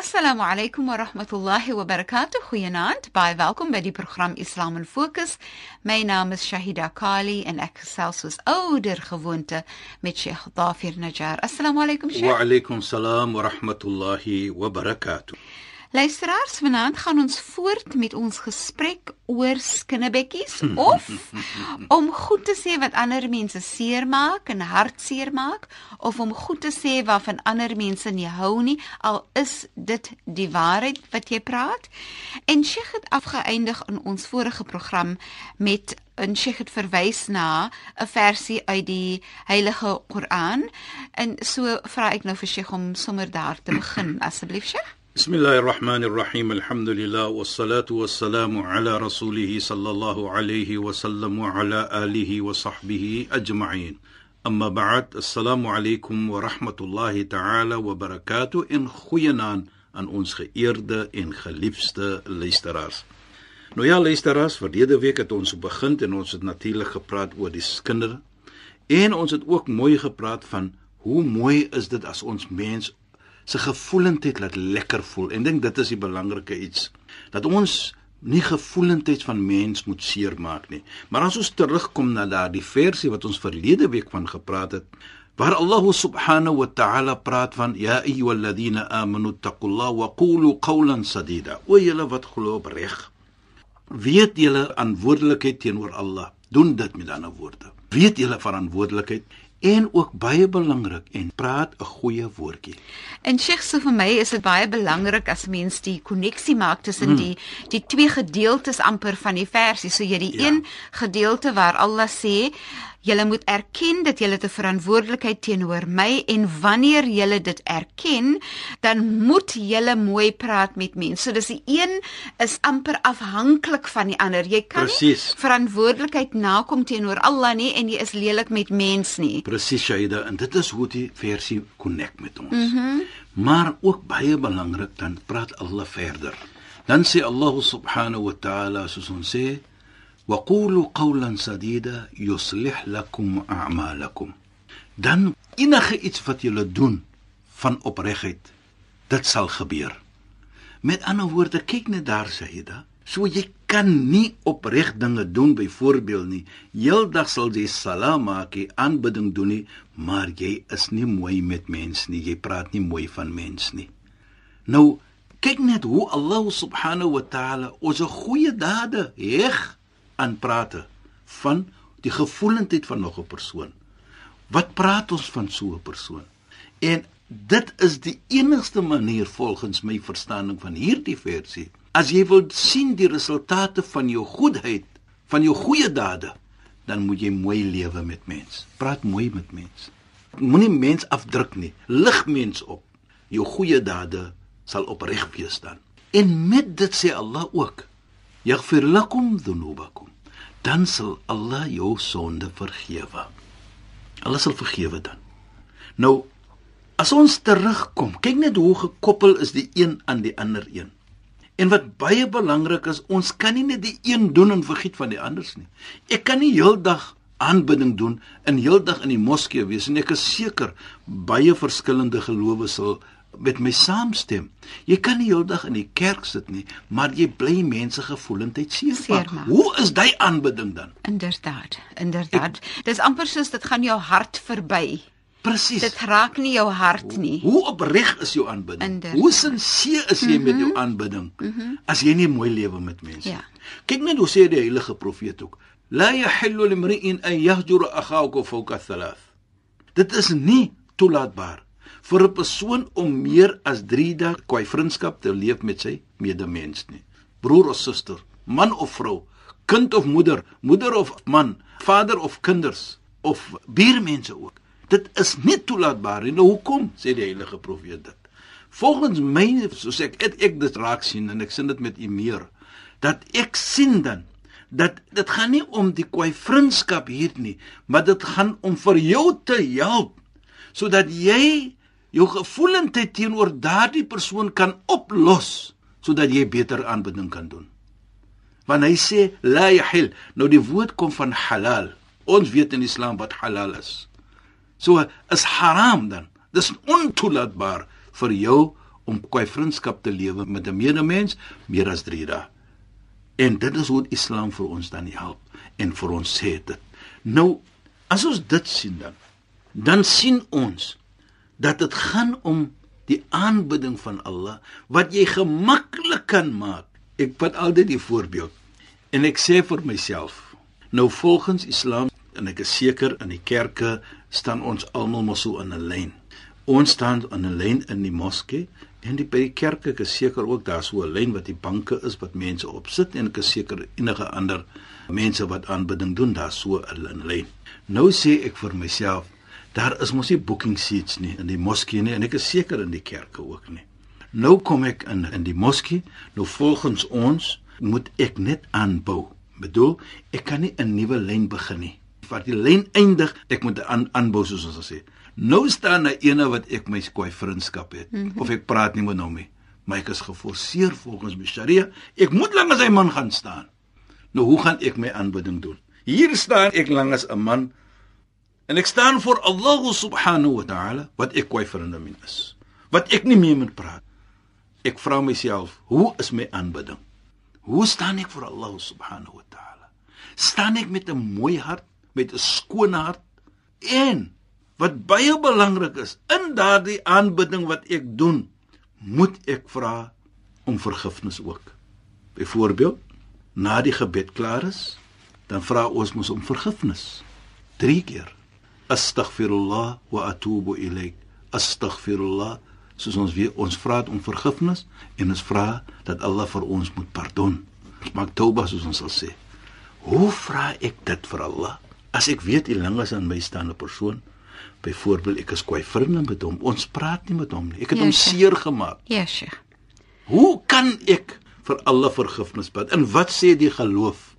Assalamu alaykum wa rahmatullahi wa barakatuh. Goeienaand. Baie welkom by die program Islam in Fokus. My naam is Shahida Kali en ek gesels soos ouer gewoonte met Sheikh Dafir Najjar. Assalamu alaykum Sheikh. Wa alaykum salaam wa rahmatullahi wa barakatuh. Luisteraars, vanaand gaan ons voort met ons gesprek oor skinnebekkies of om goed te sê wat ander mense seermaak en hartseer maak of om goed te sê waarvan ander mense nie hou nie al is dit die waarheid wat jy praat. En Sheikh het afgeëindig in ons vorige program met en Sheikh het verwys na 'n versie uit die Heilige Koran en so vra ek nou vir Sheikh om sommer daar te begin asseblief Sheikh. بسم الله الرحمن الرحيم الحمد لله والصلاة والسلام على رسوله صلى الله عليه وسلم وعلى آله وصحبه أجمعين أما بعد السلام عليكم ورحمة الله تعالى وبركاته إن خينان aan ons geëerde en geliefde luisteraars. Nou ja, luisteraars, verlede week het ons begin en ons het natuurlik gepraat oor die skinder en ons het ook mooi gepraat van hoe mooi is dit as ons mens se gevoelendheid laat lekker voel. En dink dit is die belangrike iets dat ons nie gevoelendheid van mens moet seermaak nie. Maar as ons terugkom na daardie versie wat ons verlede week van gepraat het, waar Allah subhanahu wa ta'ala praat van ya ayyuhalladhina amanu taqullaha wa qulu qawlan sadida. O julle wat glo op reg, weet julle verantwoordelikheid teenoor Allah. Doen dit met ander woorde. Weet julle verantwoordelikheid en ook baie belangrik en praat 'n goeie woordjie. En Sheikh, so vir my is dit baie belangrik as mens die koneksie maak tussen hmm. die die twee gedeeltes amper van die versie. So jy die ja. een gedeelte waar Allah sê Julle moet erken dat julle 'n verantwoordelikheid teenoor my en wanneer julle dit erken, dan moet julle mooi praat met mense. So dis die een is amper afhanklik van die ander. Jy kan Precies. verantwoordelikheid nakom teenoor Allah nie en jy is lelik met mens nie. Presies, Shaida, en dit is hoe die versie connect met ons. Mm maar ook baie belangrik dan praat Allah verder. Dan sê Allah subhanahu wa ta'ala soos ons sê وقولوا قولا سديدا يصلح لكم اعمالكم dan enige iets wat julle doen van opregheid dit sal gebeur met ander woorde kyk net daar Saida so jy kan nie opreg dinge doen byvoorbeeld nie heeldag sal jy salaam maak jy aanbidding doen nie maar jy is nie mooi met mens nie jy praat nie mooi van mens nie nou kyk net hoe Allah subhanahu wa ta'ala ons goeie dade heg aan prate van die gevoelendheid van nog 'n persoon. Wat praat ons van so 'n persoon? En dit is die enigste manier volgens my verstaaning van hierdie versie. As jy wil sien die resultate van jou goedheid, van jou goeie dade, dan moet jy mooi lewe met mens. Praat mooi met mens. Moenie mens afdruk nie. Lig mens op. Jou goeie dade sal opreg wees dan. En met dit sê Allah ook: "Yaghfir lakum dhunubakum." Dan sal Allah jou sonde vergewe. Allah sal vergewe dan. Nou as ons terugkom, kyk net hoe gekoppel is die een aan die ander een. En wat baie belangrik is, ons kan nie net die een doen en vergiet van die anders nie. Ek kan nie heeldag aanbidding doen en heeldag in die moskee wees en ek is seker baie verskillende gelowe sal met my saamstem. Jy kan nie heeldag in die kerk sit nie, maar jy bly mense gevoelendheid seermaak. Hoe is daai aanbidding dan? Inderdaad, inderdaad. Dis amper soos dit gaan jou hart verby. Presies. Dit raak nie jou hart nie. Hoe, hoe opreg is jou aanbidding? Inderdaad. Hoe sinseer is jy mm -hmm. met jou mhm. aanbidding? Mm -hmm. As jy nie mooi lewe met mense nie. Ja. Kyk net hoe sê die heilige profeet ook: "La yahillu limri'in an yahjura akhaahu fawqa thalath." Dit is nie toelaatbaar vir 'n persoon om meer as 3 dae kwai vriendskap te leef met sy medemens nie. Broer of suster, man of vrou, kind of moeder, moeder of man, vader of kinders of buurmense ook. Dit is nie toelaatbaar nie. Nou hoekom sê die heilige profeet dit? Volgens my, soos ek het ek dit raak sien en ek sien dit met u meer, dat ek sien dan dat dit gaan nie om die kwai vriendskap hier nie, maar dit gaan om vir jou te help sodat jy jou gevoelendheid teenoor daardie persoon kan oplos sodat jy beter aanbidding kan doen. Want hy sê la yahil. Nou die woord kom van halal. Ons weet in Islam wat halal is. So is haram dan. Dis ontoelaatbaar vir jou om kwai vriendskap te lewe met 'n medemens meer as 3 dae. En dit is hoe Islam vir ons dan help en vir ons sê dit. Nou as ons dit sien dan dan sien ons dat dit gaan om die aanbidding van Allah wat jy gemaklik kan maak. Ek vat altyd die voorbeeld en ek sê vir myself, nou volgens Islam en ek is seker in die kerke staan ons almal mos so in 'n lyn. Ons staan in 'n lyn in die moskee en die by die kerke is seker ook daar so 'n lyn wat die banke is wat mense op sit en ek is seker enige ander mense wat aanbidding doen daar so 'n lyn. Nou sê ek vir myself Daar is mos nie booking seats nie in die moskee nie en ek is seker in die kerke ook nie. Nou kom ek in in die moskee, nou volgens ons moet ek net aanbou. Bedoel, ek kan nie 'n nuwe lyn begin nie. Wat die lyn eindig, ek moet aan aanbou soos ons sê. Nou staan 'n ene wat ek my kwai vriendskap het mm -hmm. of ek praat nie met hom nie. Maar ek is geforseer volgens my Sharia, ek moet langs sy man gaan staan. Nou hoe gaan ek my aanbidding doen? Hier staan ek langs 'n man En ek staan voor Allah subhanahu wa ta'ala wat ek kwai vir min is. Wat ek nie meer moet praat. Ek vra myself, hoe is my aanbidding? Hoe staan ek voor Allah subhanahu wa ta'ala? Staan ek met 'n mooi hart, met 'n skoon hart? En wat baie belangrik is, in daardie aanbidding wat ek doen, moet ek vra om vergifnis ook. Byvoorbeeld, na die gebed klaar is, dan vra ons mos om vergifnis 3 keer astaghfirullah wa atubu ilayk. Astaghfirullah soos ons weer ons vra om vergifnis en ons vra dat Allah vir ons moet pardon. Ons maak toba soos ons sal sê. Hoe vra ek dit vir Allah? As ek weet hy langs aan my staande persoon byvoorbeeld ek is kwai vriende met hom ons praat nie met hom nie. Ek het ja, hom seer gemaak. Ja sheikh. Hoe kan ek vir Allah vergifnis bid? En wat sê die geloof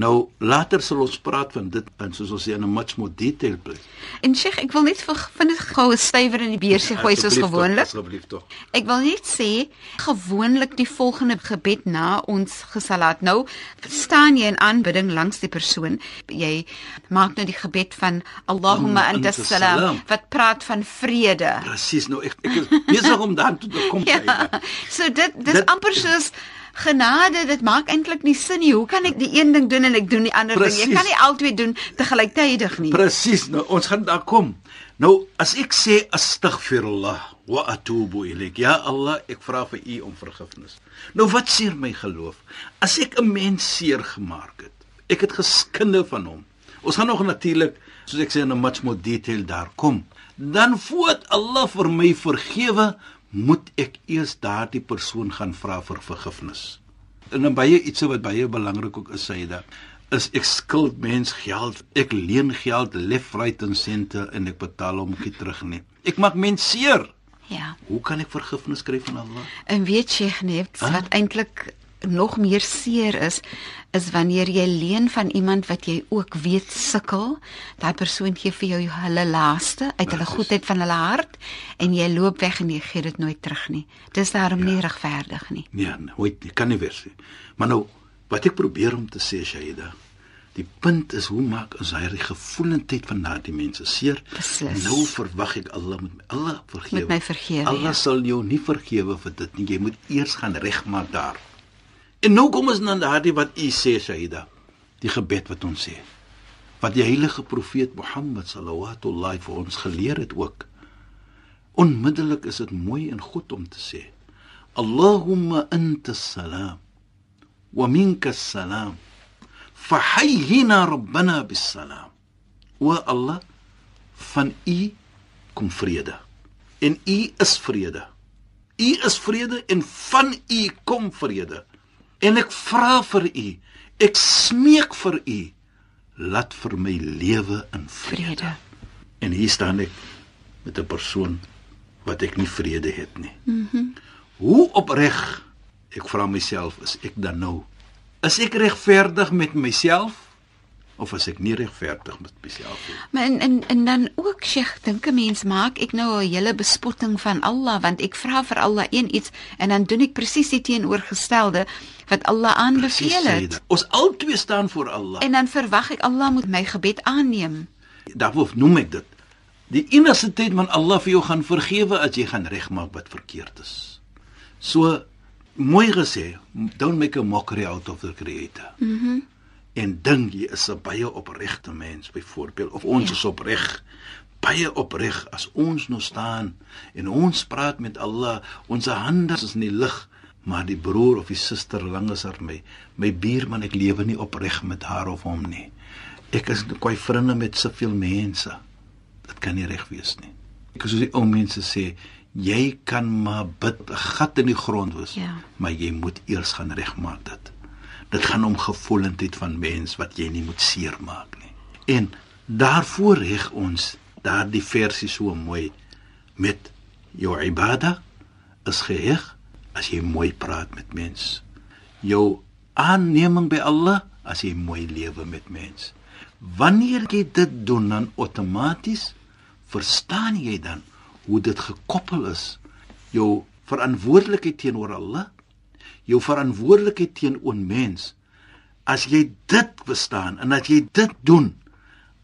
Nou later sal ons praat van dit en soos ons sê in 'n much more detail plek. En Sheikh, ek wil net vir vind dit gou 'n stywer in die beursie gooi soos gewoonlik. Asseblief tog. Ek wil net sê gewoonlik die volgende gebed na ons gesalat. Nou staan jy in aanbidding langs die persoon. Jy maak nou die gebed van Allahumma anta salam wat praat van vrede. Presies. Nou ek ek is besig om dan toe te kom. ja, so dit dis dit, amper soos genade, dit maak eintlik nie sin nie. Hoe kan ek die een ding doen en ek doen die ander Precies. ding? Jy kan nie albei doen te gelyktydig nie. Presies. Nou ons gaan daar kom. Nou as ek sê astaghfirullah wa atubu ilayk. Ja Allah, ek vra vir U om vergifnis. Nou wat seer my geloof? As ek 'n mens seer gemaak het. Ek het geskinde van hom. Ons gaan nog natuurlik, soos ek sê in 'n much more detail daar kom. Dan voet Allah vir my vergewe, moet ek eers daardie persoon gaan vra vir vergifnis. En dan baie iets wat baie belangrik ook is dat is ek skuld mens geld. Ek leen geld left right en center en ek betaal hom nie terug nie. Ek maak mens seer. Ja. Hoe kan ek vergifnis kry van Allah? En weet jy net wat eintlik nog meer seer is is wanneer jy leen van iemand wat jy ook weet sukkel, daai persoon gee vir jou hulle laaste uit hulle goedheid van hulle hart en jy loop weg en jy gee dit nooit terug nie. Dis daarom ja. nie regverdig nie. Nee, nooit, jy kan nie wees nie. Maar nou wat ek probeer om te sê Shaida, die punt is hoe maak ons hy die gevoelendheid van daardie mense seer? Beslis. Nou verwag ek Allah met my Allah vergewe. Met my vergewe. Allah ja. sal jou nie vergewe vir dit nie. Jy moet eers gaan regmaak daar. En nou kom ons na daardie wat u sê Saida, die gebed wat ons sê. Wat die heilige profeet Mohammed sallallahu vir ons geleer het ook. Onmiddellik is dit mooi en goed om te sê. Allahumma anta salam wa minka salam. Fahayyina rabbana bis salam. Wa Allah van u kom vrede. en U is vrede. U is vrede en van U kom vrede. En ek vra vir U, ek smeek vir U, laat vir my lewe in vrede. Vrede. En hier staan ek met 'n persoon wat ek nie vrede het nie. Mhm. Mm Hoe opreg ek vra myself is ek dan nou? Is ek regverdig met myself of is ek nie regverdig met myself nie? Maar en en, en dan ook Sheikh, dink 'n mens maak ek nou 'n hele bespotting van Allah want ek vra vir Allah een iets en dan doen ek presies die teenoorgestelde wat Allah aanbeveel sê het. dit. Ons albei staan voor Allah. En dan verwag ek Allah moet my gebed aanneem. Daarom noem ek dit. Die enigste tyd wanneer Allah vir jou gaan vergewe as jy gaan regmaak wat verkeerd is. So mooi gesê, don't make a mockery out of the creator. Mhm. Mm en dink jy is 'n baie opregte mens byvoorbeeld of ons Ja. is opreg baie opreg as ons nou staan en ons praat met Allah ons hande is in die lug maar die broer of die suster langs haar my my buurman ek lewe nie opreg met haar of hom nie ek is kwai vriende met soveel mense dit kan nie reg wees nie ek soos die ou mense sê jy kan maar bid 'n gat in die grond wees Ja. maar jy moet eers gaan regmaak dit dit gaan om gevoelendheid van mens wat jy nie moet seermaak nie. En daarvoor reg ons daardie versie so mooi met jou ibada is geheg as jy mooi praat met mens. Jou aanneming by Allah as jy mooi lewe met mens. Wanneer jy dit doen dan outomaties verstaan jy dan hoe dit gekoppel is jou verantwoordelikheid teenoor Allah jou verantwoordelikheid teenoor mens as jy dit verstaan en as jy dit doen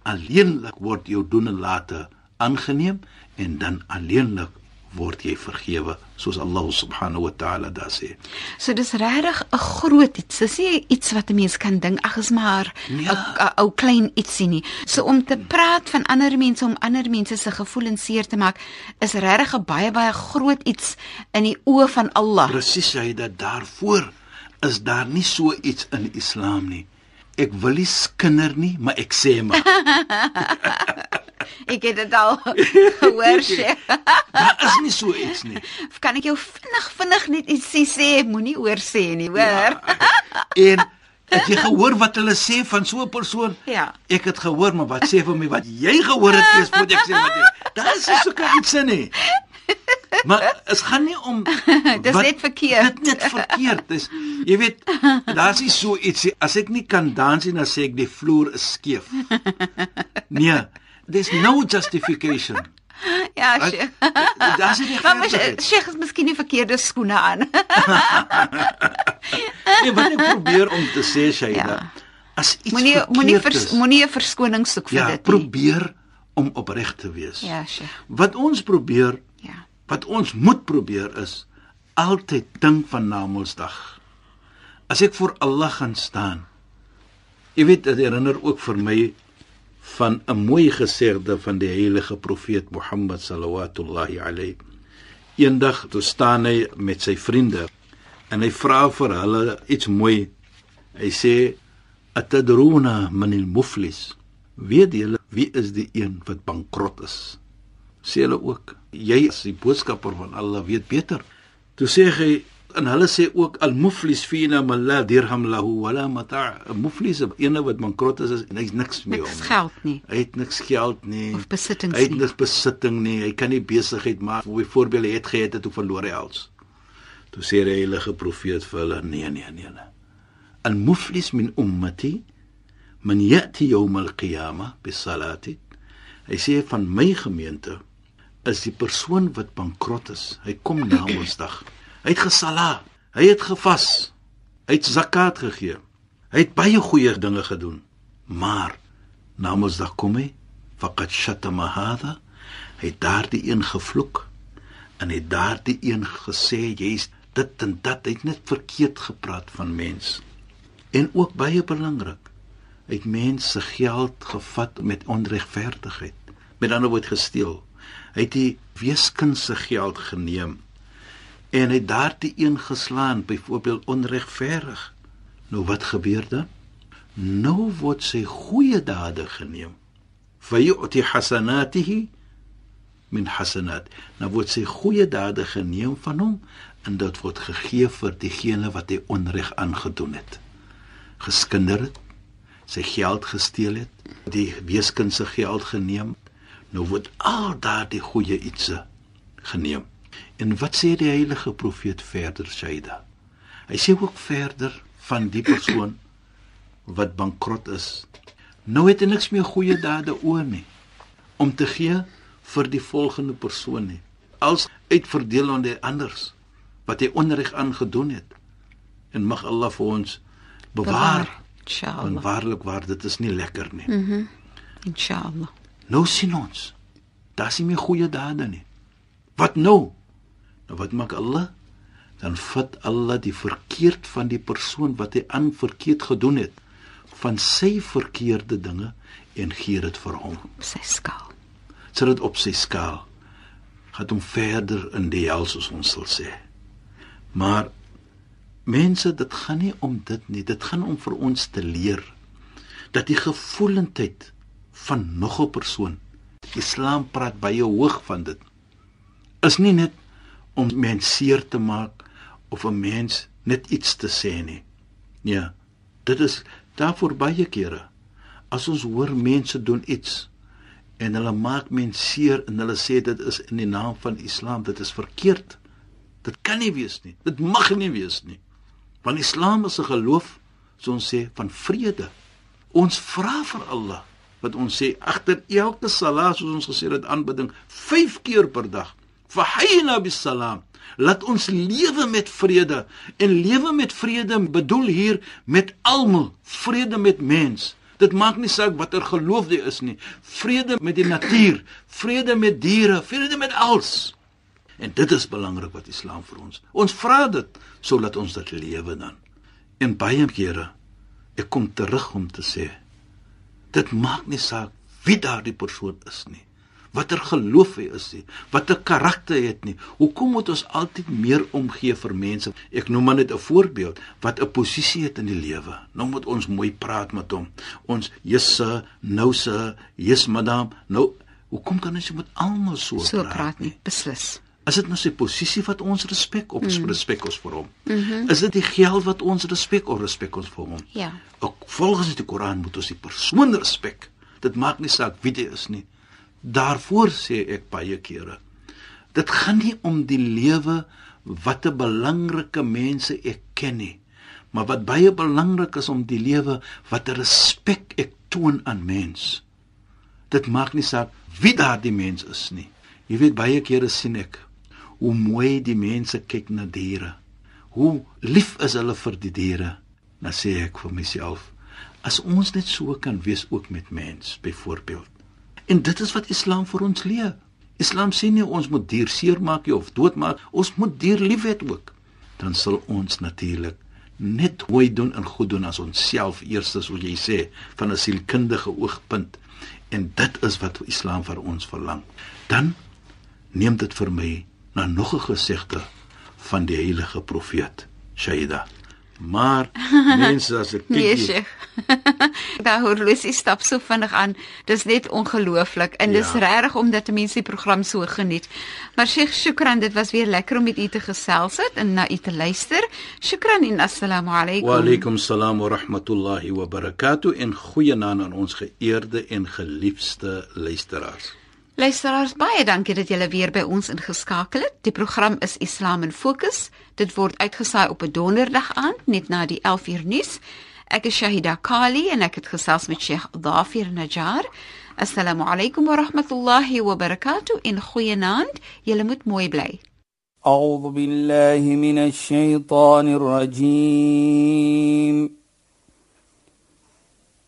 alleenlik word jou doen en late aangeneem en dan alleenlik word jy vergewe soos Allah subhanahu wa ta'ala daar sê So dis regtig 'n groot iets. Dis nie iets wat 'n mens kan dink ag is maar 'n Ja. ou klein ietsie nie. So om te praat van ander mense om ander mense se gevoelens seer te maak is regtig 'n baie baie groot iets in die oë van Allah. presies hy dat daarvoor is daar nie so iets in Islam nie ek wil nie skinder nie maar ek sê maar Ek het dit al gehoor sê. daar is nie so iets nie Kan ek jou vinnig vinnig net ietsie sê? Moenie oor sê nie, hoor? en het jy gehoor wat hulle sê van so 'n persoon Ja. ek het gehoor maar wat sê vir my wat jy gehoor het eers moet ek sê wat jy daar is nie sulke iets in nie maar dit gaan nie om Dis wat- net verkeerd. Dit net verkeerd. Dis jy weet, daar's nie so ietsie as ek nie kan dans nie, dan sê ek die vloer is skeef. Nee, there's no justification. Ja, Sheikh. Daar's nie Maar. Sheikh is miskien nie verkeerde skoene aan. Nee, wat ek probeer om te sê, Shaida, Ja. as iets Moenie moenie vers, is, moenie 'n verskoning soek vir ja, dit nie. probeer om opreg te wees. Ja, Sheikh. Wat ons probeer, Ja. Wat ons moet probeer is altyd dink van na Mondsdag. As ek voor Allah gaan staan. Jy weet, dit herinner ook vir my van 'n mooi gesegde van die heilige profeet Mohammed sallallahu alayhi. Eendag toe staan hy met sy vriende en hy vra vir hulle iets mooi. Hy sê: "Atadruna man al-muflis?" Weet julle wie is die een wat bankrot is? Sê hulle ook: "Jy is die boodskapper van Allah, weet beter." Toe sê hy en hulle sê ook al-muflis fina man la dirham lahu wala mata'. Muflis is ene wat bankrot is en hy's niks meer Niks geld nie Hy het niks geld nie. of besittings Hy het nie. niks besitting nie. Hy kan nie besigheid maak. Byvoorbeeld hy het gehad het hoe verloor hy alles. Toe sê die heilige profeet vir hulle: "Nee, nee, nee. nee. Al-muflis min ummati man yati yawm al-qiyamah bis-salati." Hy sê van my gemeente is die persoon wat bankrot is. Hy kom na Woensdag. Hy het gesala, hy het gevas, hy het zakat gegee. Hy het baie goeie dinge gedoen. Maar na Woensdag kom hy, faqad shatama hadha. Hy het daardie een gevloek en het daardie een gesê jy's dit en dat. Hy het net verkeerd gepraat van mens. En ook baie belangrik, hy het mense geld gevat met onregverdigheid. Met ander woord gesteel. Hy het die weeskind se geld geneem en het daardie een geslaan, byvoorbeeld onregverdig. Nou wat gebeur dan? Nou word sy goeie dade geneem. Fayu'ti hasanatihi min hasanat. Nou word sy goeie dade geneem van hom en dit word gegee vir diegene wat hy onreg aangedoen het. Geskinder het, sy geld gesteel het, die weeskind se geld geneem. Nou word al daardie goeie ietsie geneem. En wat sê die heilige profeet verder, Shaida? Hy sê ook verder van die persoon wat bankrot is. Nou het hy niks meer goeie dade oor nie om te gee vir die volgende persoon nie. Als uitverdeel aan die anders wat hy onreg aangedoen het. En mag Allah vir ons bewaar. Inshallah. En waarlik waar dit is nie lekker nie. Mhm. Mm Inshallah. Nou sien ons. Daar is nie meer goeie dade nie. Wat nou? Nou wat maak Allah? Dan vat Allah die verkeerd van die persoon wat hy aan verkeerd gedoen het van sy verkeerde dinge en gee dit vir hom. Sy skaal. Sit dit op sy skaal. Gaan hom verder in die hel soos ons sal sê. Maar mense, dit gaan nie om dit nie. Dit gaan om vir ons te leer dat die gevoelendheid van nog 'n persoon Islam praat baie hoog van dit. Is nie net om mens seer te maak of 'n mens net iets te sê nie. Ja. Dit is daarvoor baie kere as ons hoor mense doen iets en hulle maak mense seer en hulle sê dit is in die naam van Islam, dit is verkeerd. Dit kan nie wees nie. Dit mag nie wees nie. Want Islam is 'n geloof, so ons sê, van vrede. Ons vra vir Allah wat ons sê agter elke salat soos ons gesê het aanbidding 5 keer per dag. Fahayna bis salam. Laat ons lewe met vrede en lewe met vrede bedoel hier met almal, vrede met mens. Dit maak nie saak watter geloof jy is nie. Vrede met die natuur, vrede met diere, vrede met alles. En dit is belangrik wat Islam vir ons. Ons vra dit sodat ons dit lewe dan. En baie kere ek kom terug om te sê dit maak nie saak wie daardie persoon is nie watter geloof hy is nie, watter karakter hy het nie. Hoekom moet ons altyd meer omgee vir mense? Ek noem maar net 'n voorbeeld wat 'n posisie het in die lewe. Nou moet ons mooi praat met hom. Ons jisse, nou se, yes madam. Nou, hoekom kan ons met almal so, So praat? praat nie, beslis. Is dit nou sy posisie wat ons respek of mm. respek ons vir hom? Mm -hmm. Is dit die geld wat ons respek of respek ons vir hom? Ja. Ook volgens die Koran moet ons die persoon respek. Dit maak nie saak wie dit is nie. Daarvoor sê ek baie kere. Dit gaan nie om die lewe wat 'n belangrike mense ek ken nie, maar wat baie belangrik is om die lewe wat 'n respek ek toon aan mens. Dit maak nie saak wie daardie mens is nie. Jy weet baie kere sien ek hoe mooi die mense kyk na diere. Hoe lief is hulle vir die diere? Dan sê ek vir myself, as ons net so kan wees ook met mens, byvoorbeeld. En dit is wat Islam vir ons leer. Islam sê nie ons moet dier seermaak of doodmaak, ons moet dier liefhet ook. Dan sal ons natuurlik net mooi doen en goed doen as ons self eers soos jy sê van 'n sielkundige oogpunt. En dit is wat Islam vir ons verlang. Dan neem dit vir my na nog 'n gesegde van die heilige profeet Shaida. Maar mense as ek kyk Nee, Sheikh. Daai horlosie stap so vinnig aan. Dis net ongelooflik en dis Ja. regtig omdat mense die program so geniet. Maar Sheikh, shukran, dit was weer lekker om met u te gesels het en na u te luister. Shukran en assalamu alaykum. Wa alaykum salaam wa rahmatullahi wa barakatuh en goeienaand aan ons geëerde en geliefde luisteraars. Luisteraars, baie dankie dat julle weer by ons ingeskakel het. Die program is Islam in Fokus. Dit word uitgesaai op 'n donderdag aand net na die 11uur nuus. Ek is Shahida Kali en ek het gesels met Sheikh Dafir Najjar. Assalamu alaykum wa rahmatullahi wa barakatuh. In goeienaand. Julle moet mooi bly. أعوذ بالله من الشيطان الرجيم